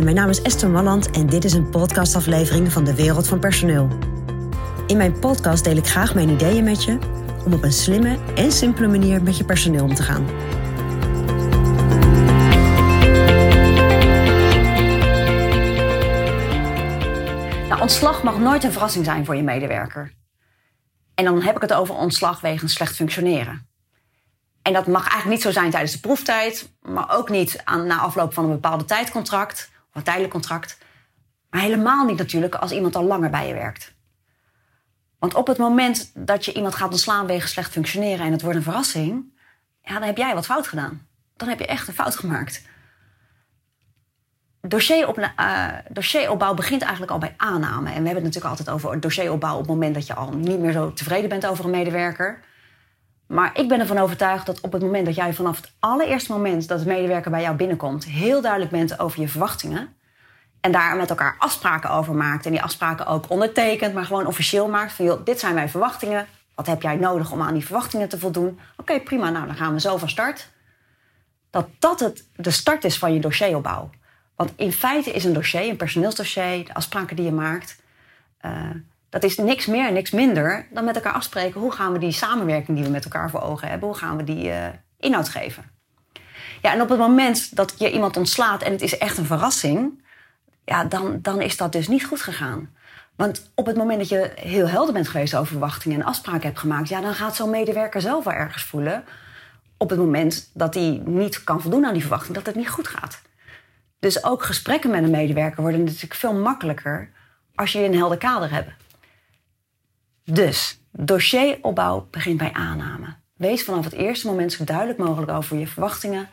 Mijn naam is Esther Malland en dit is een podcastaflevering van de Wereld van Personeel. In mijn podcast deel ik graag mijn ideeën met je om op een slimme en simpele manier met je personeel om te gaan. Nou, ontslag mag nooit een verrassing zijn voor je medewerker. En dan heb ik het over ontslag wegens slecht functioneren. En dat mag eigenlijk niet zo zijn tijdens de proeftijd, maar ook niet na afloop van een bepaalde tijdcontract een tijdelijk contract. Maar helemaal niet natuurlijk als iemand al langer bij je werkt. Want op het moment dat je iemand gaat ontslaan wegens slecht functioneren en het wordt een verrassing, ja, dan heb jij wat fout gedaan. Dan heb je echt een fout gemaakt. Dossierop, uh, dossieropbouw begint eigenlijk al bij aanname. En we hebben het natuurlijk altijd over dossieropbouw op het moment dat je al niet meer zo tevreden bent over een medewerker. Maar ik ben ervan overtuigd dat op het moment dat jij vanaf het allereerste moment dat de medewerker bij jou binnenkomt, heel duidelijk bent over je verwachtingen. En daar met elkaar afspraken over maakt. En die afspraken ook ondertekent, maar gewoon officieel maakt. Van dit zijn mijn verwachtingen. Wat heb jij nodig om aan die verwachtingen te voldoen? Oké, prima, nou dan gaan we zo van start. Dat dat het, de start is van je dossieropbouw. Want in feite is een dossier, een personeelsdossier, de afspraken die je maakt, uh, dat is niks meer niks minder dan met elkaar afspreken hoe gaan we die samenwerking die we met elkaar voor ogen hebben, hoe gaan we die uh, inhoud geven. Ja, en op het moment dat je iemand ontslaat en het is echt een verrassing, ja, dan, dan is dat dus niet goed gegaan. Want op het moment dat je heel helder bent geweest over verwachtingen en afspraken hebt gemaakt, ja, dan gaat zo'n medewerker zelf wel ergens voelen op het moment dat hij niet kan voldoen aan die verwachting, dat het niet goed gaat. Dus ook gesprekken met een medewerker worden natuurlijk veel makkelijker als je een helder kader hebt. Dus dossieropbouw begint bij aanname. Wees vanaf het eerste moment zo duidelijk mogelijk over je verwachtingen.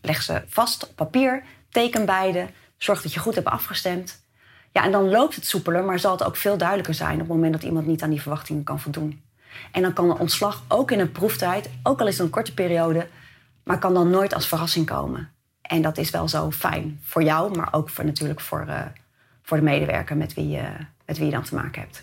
Leg ze vast op papier, teken beide, zorg dat je goed hebt afgestemd. Ja, en dan loopt het soepeler, maar zal het ook veel duidelijker zijn op het moment dat iemand niet aan die verwachtingen kan voldoen. En dan kan een ontslag ook in een proeftijd, ook al is het een korte periode, maar kan dan nooit als verrassing komen. En dat is wel zo fijn voor jou, maar ook voor, natuurlijk voor, uh, voor de medewerker met wie, uh, met wie je dan te maken hebt.